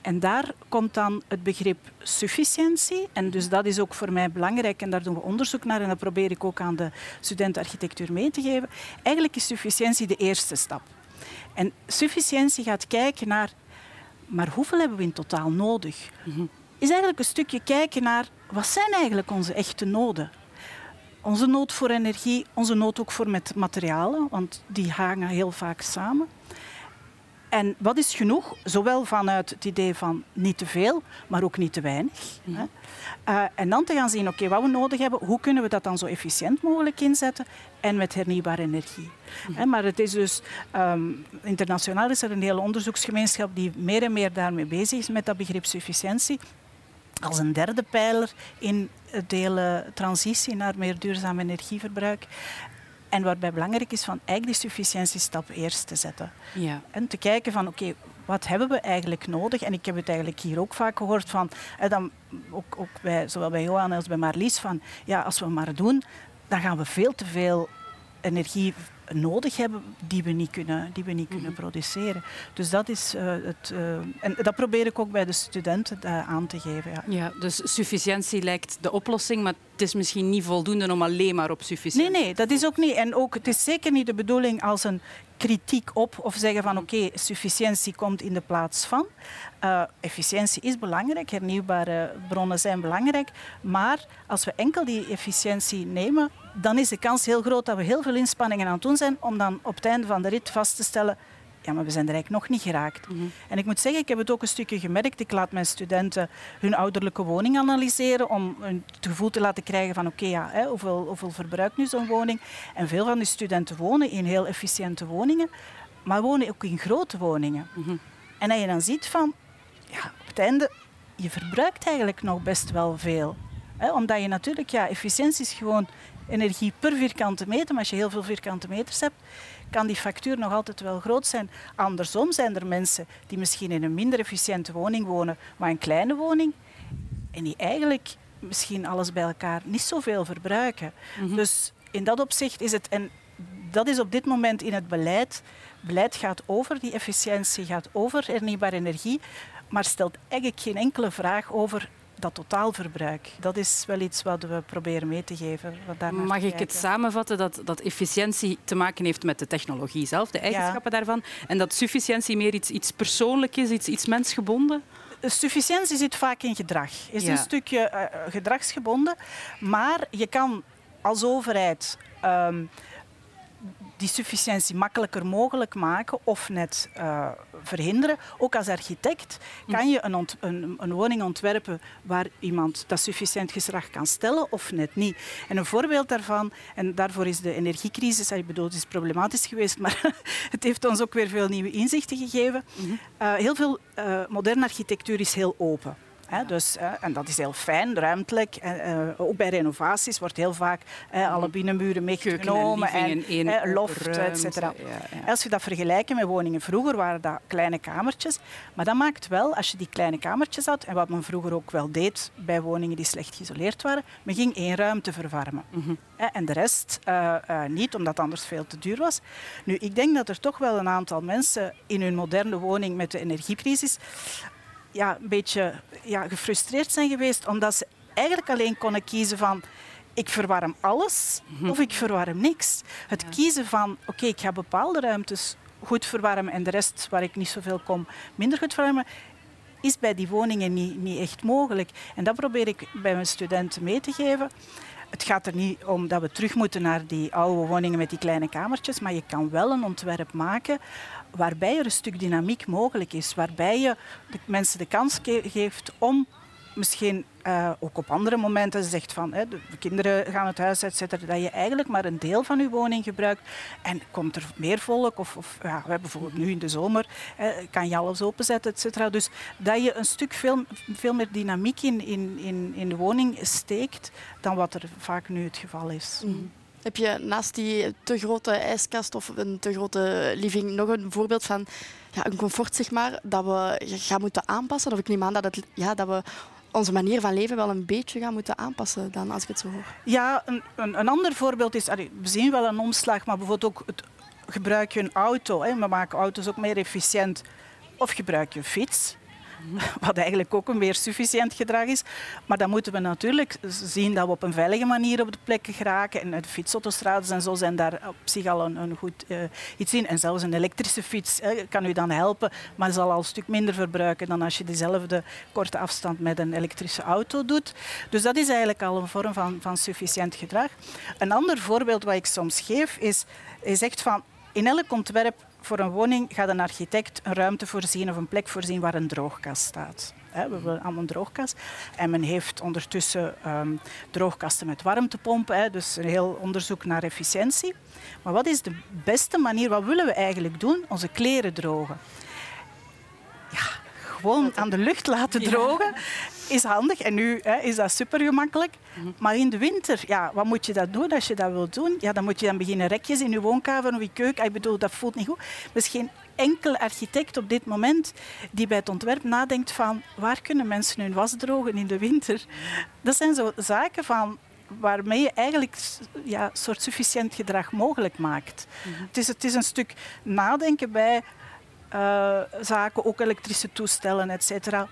En daar komt dan het begrip sufficiëntie. En dus dat is ook voor mij belangrijk en daar doen we onderzoek naar en dat probeer ik ook aan de studenten architectuur mee te geven. Eigenlijk is sufficiëntie de eerste stap. En sufficiëntie gaat kijken naar, maar hoeveel hebben we in totaal nodig? Is eigenlijk een stukje kijken naar, wat zijn eigenlijk onze echte noden? Onze nood voor energie, onze nood ook voor met materialen, want die hangen heel vaak samen. En wat is genoeg? Zowel vanuit het idee van niet te veel, maar ook niet te weinig. Hè. Uh, en dan te gaan zien, oké, wat we nodig hebben, hoe kunnen we dat dan zo efficiënt mogelijk inzetten en met hernieuwbare energie. Mm. Maar het is dus, um, internationaal is er een hele onderzoeksgemeenschap die meer en meer daarmee bezig is met dat begrip sufficiëntie als een derde pijler in de hele transitie naar meer duurzaam energieverbruik. En waarbij belangrijk is van eigenlijk die sufficiëntiestap eerst te zetten. Ja. En te kijken van oké, wat hebben we eigenlijk nodig? En ik heb het eigenlijk hier ook vaak gehoord van, dan, ook, ook bij, zowel bij Johan als bij Marlies, van ja, als we maar doen, dan gaan we veel te veel energie nodig hebben die we niet kunnen, die we niet kunnen mhm. produceren. Dus dat is uh, het. Uh, en dat probeer ik ook bij de studenten uh, aan te geven. Ja. ja, dus sufficiëntie lijkt de oplossing, maar het is misschien niet voldoende om alleen maar op sufficiëntie. Nee, nee, dat is ook niet. En ook, het is zeker niet de bedoeling als een kritiek op of zeggen van oké, okay, sufficiëntie komt in de plaats van. Uh, efficiëntie is belangrijk, hernieuwbare bronnen zijn belangrijk, maar als we enkel die efficiëntie nemen, dan is de kans heel groot dat we heel veel inspanningen aan het doen zijn om dan op het einde van de rit vast te stellen ja, maar we zijn er eigenlijk nog niet geraakt. Mhm. En ik moet zeggen, ik heb het ook een stukje gemerkt. Ik laat mijn studenten hun ouderlijke woning analyseren om een gevoel te laten krijgen van oké, ja, hè, hoeveel, hoeveel verbruikt nu zo'n woning? En veel van die studenten wonen in heel efficiënte woningen, maar wonen ook in grote woningen. Mhm. En dat je dan ziet van, ja, op het einde, je verbruikt eigenlijk nog best wel veel. Hè, omdat je natuurlijk, ja, efficiëntie is gewoon energie per vierkante meter. Maar als je heel veel vierkante meters hebt, kan die factuur nog altijd wel groot zijn. Andersom zijn er mensen die misschien in een minder efficiënte woning wonen, maar een kleine woning. En die eigenlijk misschien alles bij elkaar niet zoveel verbruiken. Mhm. Dus in dat opzicht is het, en dat is op dit moment in het beleid, beleid gaat over die efficiëntie, gaat over hernieuwbare energie, maar stelt eigenlijk geen enkele vraag over dat totaalverbruik. Dat is wel iets wat we proberen mee te geven. Mag ik het samenvatten dat, dat efficiëntie te maken heeft met de technologie zelf, de eigenschappen daarvan, en dat sufficiëntie meer iets, iets persoonlijk is, iets, iets mensgebonden? Sufficiëntie zit vaak in gedrag. Is een stukje uh, gedragsgebonden, maar je kan als overheid um, die sufficiëntie makkelijker mogelijk maken of net uh, verhinderen. Ook als architect kan je een, een, een, woning ontwerpen waar iemand dat sufficiënt gedrag kan stellen of net niet. En een voorbeeld daarvan, en daarvoor is de energiecrisis, ik bedoel, het is problematisch geweest, maar *laughs* het heeft ons ook weer veel nieuwe inzichten gegeven. Mm heel veel uh, moderne architectuur is heel open. Hè, dus, en dat is heel fijn, ruimtelijk. Uh, ook bij renovaties wordt heel vaak alle binnenmuren meegenomen en, en loft, et cetera. Als je dat vergelijkt met woningen vroeger, waren dat kleine kamertjes. Maar dat maakt wel, als je die kleine kamertjes had, en wat men vroeger ook wel deed bij woningen die slecht geïsoleerd waren, men ging één ruimte verwarmen. Mm En de rest uh, uh, niet, omdat het anders veel te duur was. Nu, ik denk dat er toch wel een aantal mensen in hun moderne woning met de energiecrisis ja, een beetje ja, gefrustreerd zijn geweest, omdat ze eigenlijk alleen konden kiezen van ik verwarm alles of ik verwarm niks. Het kiezen van oké, ik ga bepaalde ruimtes goed verwarmen en de rest waar ik niet zoveel kom minder goed verwarmen, is bij die woningen niet, niet echt mogelijk. En dat probeer ik bij mijn studenten mee te geven. Het gaat er niet om dat we terug moeten naar die oude woningen met die kleine kamertjes, maar je kan wel een ontwerp maken waarbij er een stuk dynamiek mogelijk is, waarbij je de mensen de kans geeft om misschien uh, ook op andere momenten zegt van hè, de kinderen gaan het huis uitzetten, dat je eigenlijk maar een deel van je woning gebruikt. En komt er meer volk, of, of ja, bijvoorbeeld nu in de zomer, kan je alles openzetten, et. Dus dat je een stuk veel, veel meer dynamiek in, in, in, in de woning steekt dan wat er vaak nu het geval is. Mm. Heb je naast die te grote ijskast of een te grote living nog een voorbeeld van ja, een comfort, zeg maar, dat we gaan moeten aanpassen? Of ik neem aan dat, ja, dat we onze manier van leven wel een beetje gaan moeten aanpassen dan, als ik het zo hoor. Ja, een, een, een ander voorbeeld is, we zien wel een omslag, maar bijvoorbeeld ook het gebruik je een auto. Hè. We maken auto's ook meer efficiënt. Of gebruik je een fiets. *laughs* wat eigenlijk ook een weer sufficiënt gedrag is. Maar dan moeten we natuurlijk zien dat we op een veilige manier op de plekken geraken. En de fietsautostrades en zo zijn daar op zich al een, een goed uh, iets in. En zelfs een elektrische fiets kan u dan helpen, maar zal al een stuk minder verbruiken dan als je dezelfde korte afstand met een elektrische auto doet. Dus dat is eigenlijk al een vorm van, van sufficiënt gedrag. Een ander voorbeeld wat ik soms geef is, je zegt van in elk ontwerp voor een woning gaat een architect een ruimte voorzien of een plek voorzien waar een droogkast staat. We hebben allemaal een droogkast. En men heeft ondertussen um, droogkasten met warmtepompen, dus een heel onderzoek naar efficiëntie. Maar wat is de beste manier, wat willen we eigenlijk doen? Onze kleren drogen. Gewoon aan de lucht laten drogen is handig. En nu hè, is dat super gemakkelijk. Maar in de winter, ja, wat moet je dat doen als je dat wilt doen? Ja, dan moet je dan beginnen rekjes in je woonkamer of je keuken. Ik bedoel, dat voelt niet goed. Is geen enkele architect op dit moment die bij het ontwerp nadenkt van waar kunnen mensen hun was drogen in de winter. Dat zijn zo zaken van waarmee je eigenlijk ja, soort sufficiënt gedrag mogelijk maakt. het, is, het is een stuk nadenken bij uh, zaken, ook elektrische toestellen, et cetera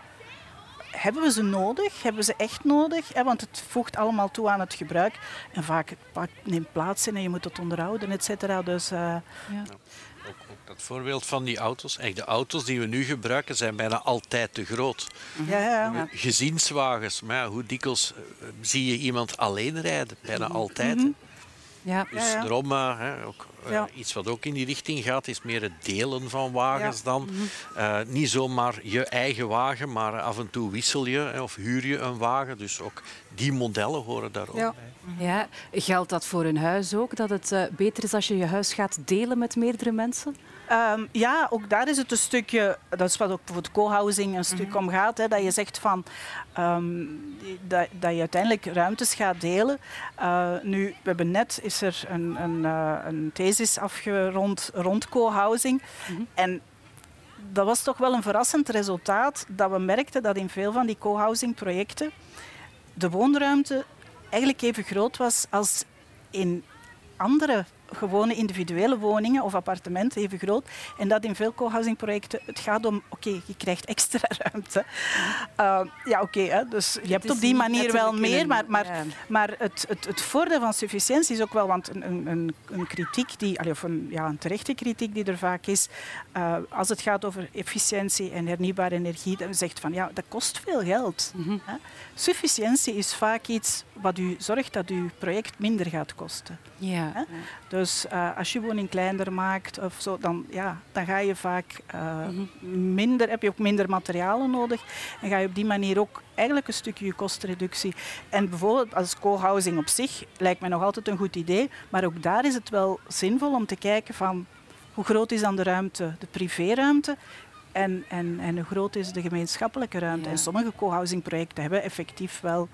hebben we ze nodig? Hebben we ze echt nodig? want het voegt allemaal toe aan het gebruik. En vaak neemt plaats in en je moet het onderhouden, et cetera. Dus, uh, ja. Ook, ook, dat voorbeeld van die auto's. de auto's die we nu gebruiken zijn bijna altijd te groot. Ja, ja. Gezinswagens, maar hoe dikwijls eh, zie je iemand alleen rijden? Bijna altijd. Mm ja. Dus ja, daarom uh, ook, uh, iets wat ook in die richting gaat, is meer het delen van wagens dan. Mm -hmm. niet zomaar je eigen wagen, maar af en toe wissel je of huur je een wagen. Dus ook die modellen horen daar ook bij. Ja, geldt dat voor een huis ook? Dat het beter is als je je huis gaat delen met meerdere mensen? Um, ja, ook daar is het een stukje, dat is wat ook bijvoorbeeld co-housing een stuk mm -hmm. om gaat, hè, dat je zegt van um, dat, dat je uiteindelijk ruimtes gaat delen. Uh, nu, we hebben net is er een, een, uh, een thesis afgerond rond co-housing. Mm -hmm. En dat was toch wel een verrassend resultaat dat we merkten dat in veel van die co-housing projecten de woonruimte eigenlijk even groot was als in andere gewone individuele woningen of appartementen even groot. En dat in veel co-housing projecten, het gaat om, oké, okay, je krijgt extra *laughs* ruimte. Uh, ja, oké, okay, dus je hebt op die manier wel meer, maar, maar, ja. maar het, het, het voordeel van sufficiëntie is ook wel, want een, een, een kritiek, die, of een, ja, een terechte kritiek die er vaak is, uh, als het gaat over efficiëntie en hernieuwbare energie, dan zegt van, ja, dat kost veel geld. Mm -hmm. Sufficiëntie is vaak iets wat u zorgt dat uw project minder gaat kosten. Ja. Dus uh, als je woning kleiner maakt of zo, dan, ja, dan ga je vaak uh, mm-hmm. minder, heb je ook minder materialen nodig en ga je op die manier ook eigenlijk een stukje kostenreductie. En bijvoorbeeld als co-housing op zich lijkt mij nog altijd een goed idee, maar ook daar is het wel zinvol om te kijken van hoe groot is dan de ruimte, de privéruimte en, en, en hoe groot is de gemeenschappelijke ruimte. Ja. En sommige co-housing projecten hebben effectief wel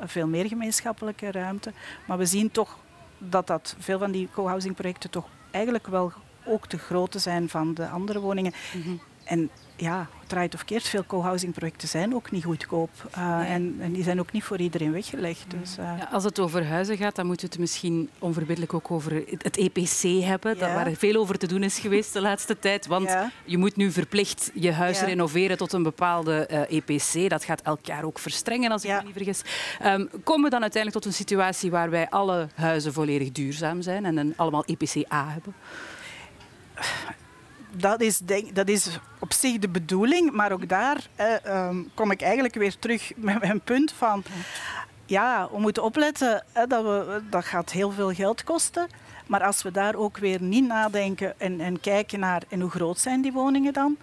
veel meer gemeenschappelijke ruimte. Maar we zien toch dat, dat veel van die co-housing projecten toch eigenlijk wel ook de grootte zijn van de andere woningen. Mm -hmm. En ja, draait of keert, veel co-housing projecten zijn ook niet goedkoop. Uh, nee. en, en, die zijn ook niet voor iedereen weggelegd. Dus, uh. ja, als het over huizen gaat, dan moeten we het misschien onverbiddelijk ook over het EPC hebben. Ja. Waar veel over te doen is geweest de laatste tijd. Want ja. je moet nu verplicht je huis renoveren tot een bepaalde uh, EPC. Dat gaat elk jaar ook verstrengen, als ik me niet vergis. Um, komen we dan uiteindelijk tot een situatie waarbij alle huizen volledig duurzaam zijn en een, allemaal EPC A hebben? Dat is, denk, dat is op zich de bedoeling, maar ook daar eh, um, kom ik eigenlijk weer terug *laughs* met mijn punt van... Ja, we moeten opletten, hè, dat, we, dat gaat heel veel geld kosten. Maar als we daar ook weer niet nadenken en, en kijken naar en hoe groot zijn die woningen dan,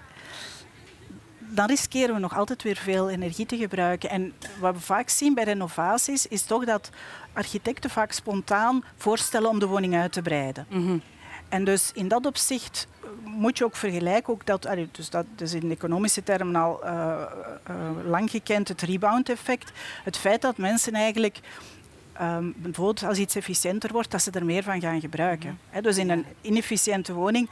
dan riskeren we nog altijd weer veel energie te gebruiken. En wat we vaak zien bij renovaties is toch dat architecten vaak spontaan voorstellen om de woning uit te breiden. Mm -hmm. En dus in dat opzicht moet je ook vergelijken, ook dat, dus dat is in economische termen al uh, uh, lang gekend, het rebound-effect. Het feit dat mensen eigenlijk, um, bijvoorbeeld als iets efficiënter wordt, dat ze er meer van gaan gebruiken. Mm -hmm. dus in een inefficiënte woning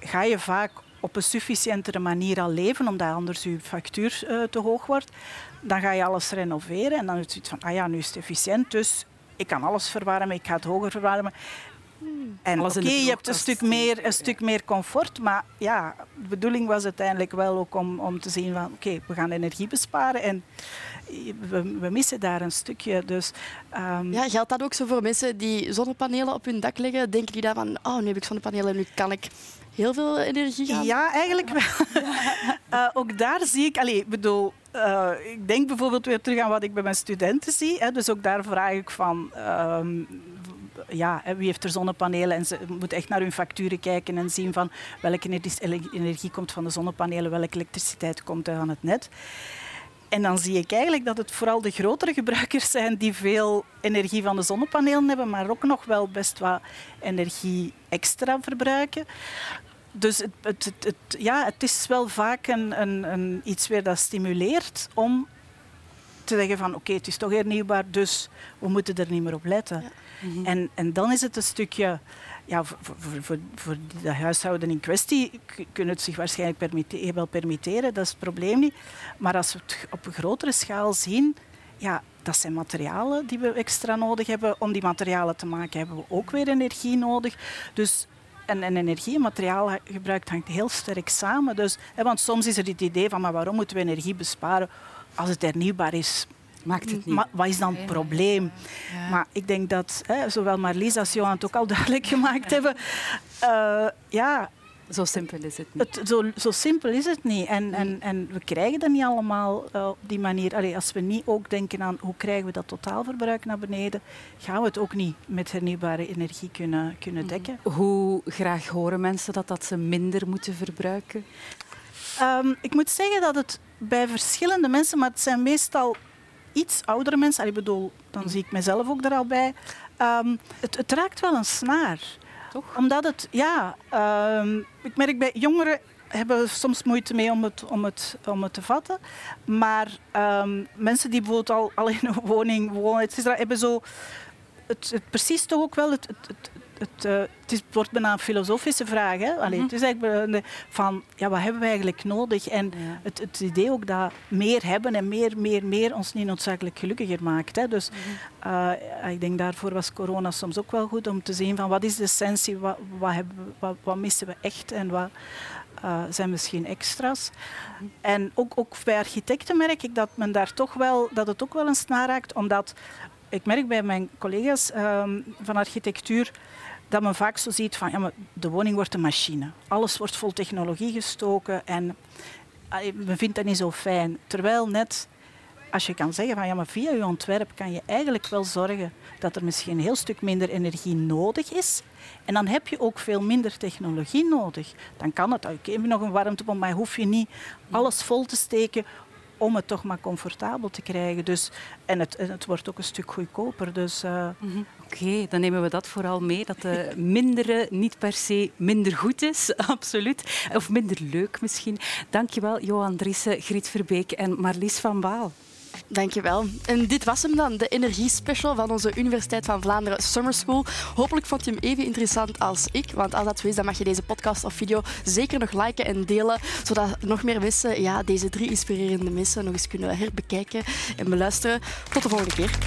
ga je vaak op een sufficiëntere manier al leven, omdat anders je factuur uh, te hoog wordt. Dan ga je alles renoveren en dan is het van, ah ja, nu is het efficiënt, dus ik kan alles verwarmen, ik ga het hoger verwarmen. En oké, je hebt een stuk, meer, een stuk meer comfort, maar ja, de bedoeling was uiteindelijk wel ook om, om te zien van oké, we gaan energie besparen en we, we missen daar een stukje. Dus ehm, Ja, geldt dat ook zo voor mensen die zonnepanelen op hun dak leggen? Denken die dan van, oh, nu heb ik zonnepanelen, nu kan ik heel veel energie gaan? Ja, eigenlijk wel. *laughs* Eh, ook daar zie ik, allee, ik bedoel, eh, ik denk bijvoorbeeld weer terug aan wat ik bij mijn studenten zie. Hè, dus ook daar vraag ik van, ehm, ja, wie heeft er zonnepanelen? En ze moeten echt naar hun facturen kijken en zien van welke energie, komt van de zonnepanelen, welke elektriciteit komt er aan het net. En dan zie ik eigenlijk dat het vooral de grotere gebruikers zijn die veel energie van de zonnepanelen hebben, maar ook nog wel best wat energie extra verbruiken. Dus het, het, ja, het is wel vaak een, een, een, iets weer dat stimuleert om te zeggen van oké, het is toch hernieuwbaar, dus we moeten er niet meer op letten. En, en dan is het een stukje, ja, voor, voor, voor, de huishouden in kwestie kunnen het zich waarschijnlijk permitte- wel permitteren, dat is het probleem niet. Maar als we het op een grotere schaal zien, ja, dat zijn materialen die we extra nodig hebben. Om die materialen te maken hebben we ook weer energie nodig. Dus en, en energie en materiaalgebruik hangt heel sterk samen. Dus, hè, want soms is er het idee van maar waarom moeten we energie besparen als het hernieuwbaar is? Maakt het niet. Maar wat is dan het probleem? Maar ik denk dat hè, zowel Marlies als Johan het ook al *laughs* duidelijk gemaakt hebben. eh, ja, Zo simpel is het niet. het, zo, zo simpel is het niet. En, en, en we krijgen dat niet allemaal eh, op die manier. Allee, als we niet ook denken aan hoe krijgen we dat totaalverbruik naar beneden, gaan we het ook niet met hernieuwbare energie kunnen, kunnen dekken. Hoe graag horen mensen dat, dat ze minder moeten verbruiken? Ehm, ik moet zeggen dat het bij verschillende mensen, maar het zijn meestal iets oudere mensen, ik bedoel, dan zie ik mezelf ook er al bij, ehm, het, het raakt wel een snaar. Toch? Omdat het, ja, ehm, ik merk bij jongeren hebben soms moeite mee om het, om het, om het te vatten. Maar ehm, mensen die bijvoorbeeld al, al in een woning wonen, hebben zo het, het precies toch ook wel het, het, het, eh, het, is, wordt bijna een filosofische vraag. Hè? Allee, Het is eigenlijk van, ja, wat hebben we eigenlijk nodig? En Ja. het, het idee ook dat meer hebben en meer, meer, meer ons niet noodzakelijk gelukkiger maakt. Hè? Dus eh, ik denk daarvoor was corona soms ook wel goed om te zien van wat is de essentie, wat, wat, hebben we, wat, wat missen we echt en wat eh, zijn misschien extra's. En ook, ook bij architecten merk ik dat, men daar toch wel, dat het ook wel een snaar raakt, omdat ik merk bij mijn collega's ehm, van architectuur dat men vaak zo ziet van ja, maar de woning wordt een machine. Alles wordt vol technologie gestoken en men vindt dat niet zo fijn. Terwijl net als je kan zeggen van ja, maar via je ontwerp kan je eigenlijk wel zorgen dat er misschien een heel stuk minder energie nodig is. En dan heb je ook veel minder technologie nodig. Dan kan het, oké, je nog een warmtepomp, maar hoef je niet alles vol te steken om het toch maar comfortabel te krijgen. Dus, en, het, en het wordt ook een stuk goedkoper. Dus, eh, Oké, dan nemen we dat vooral mee. Dat de *laughs* mindere niet per se minder goed is, *laughs* absoluut. Of minder leuk misschien. Dankjewel, Johan Driessen, Griet Verbeek en Marlies van Baal. Dankjewel. En dit was hem dan, de energiespecial van onze Universiteit van Vlaanderen Summer School. Hopelijk vond je hem even interessant als ik, want als dat zo is, dan mag je deze podcast of video zeker nog liken en delen, zodat nog meer mensen ja, deze drie inspirerende mensen nog eens kunnen herbekijken en beluisteren. Tot de volgende keer.